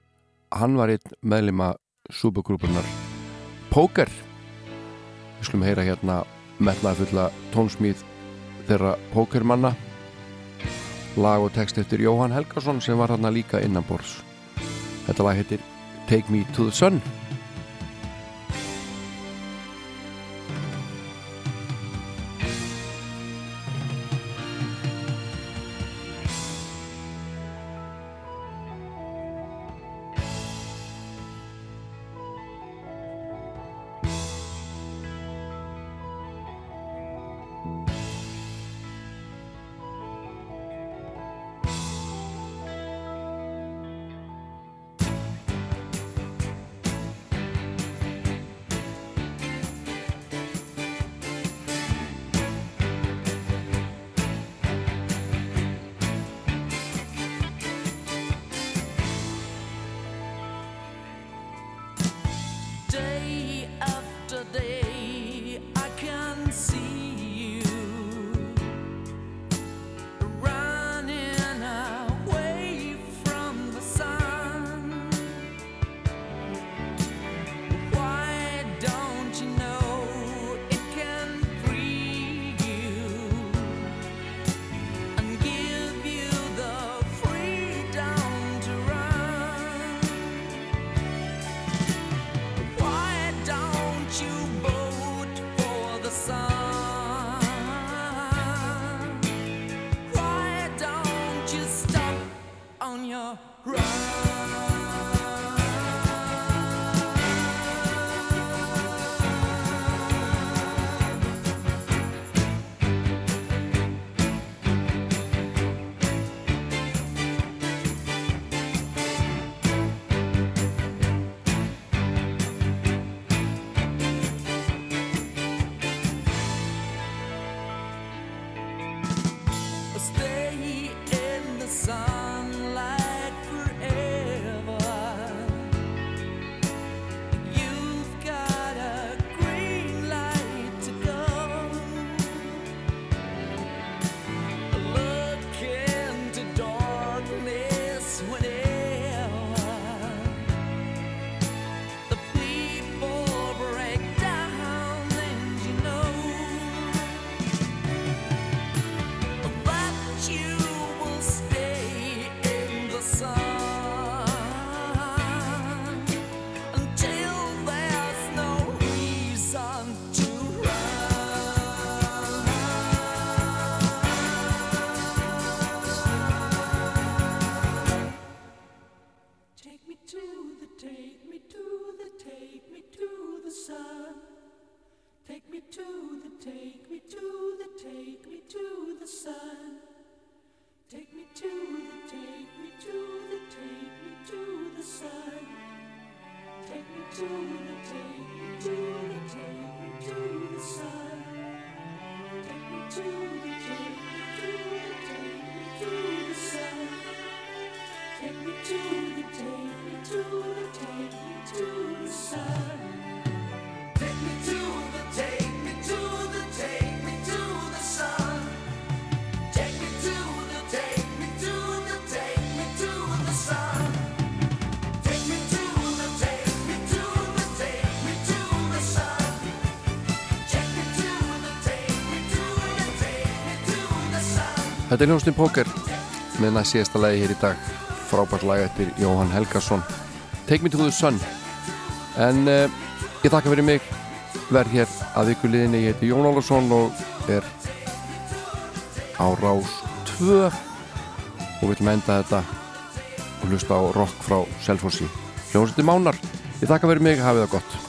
hann var einn meðlima supergrúpunar Poker. Við skulum heyra hérna metnaði fulla tónsmíð þeirra Pokermanna. Lag og text eftir Jóhann Helgason sem var þarna líka innanbors þetta lag heitir Take Me To The Sun Þetta er hljómsnum Póker með næst síðasta lagi hér í dag. Frábært lag eftir Jóhann Helgason. Take Me To The Sun. En uh, ég þakka fyrir mig. Verð hér að ykkur liðinni ég heiti Jón Álarsson og er á rás 2 og við viljum enda þetta og hlusta á rock frá Selfossi. Hljómsnum Mánar. Ég þakka fyrir mig, hafið það gott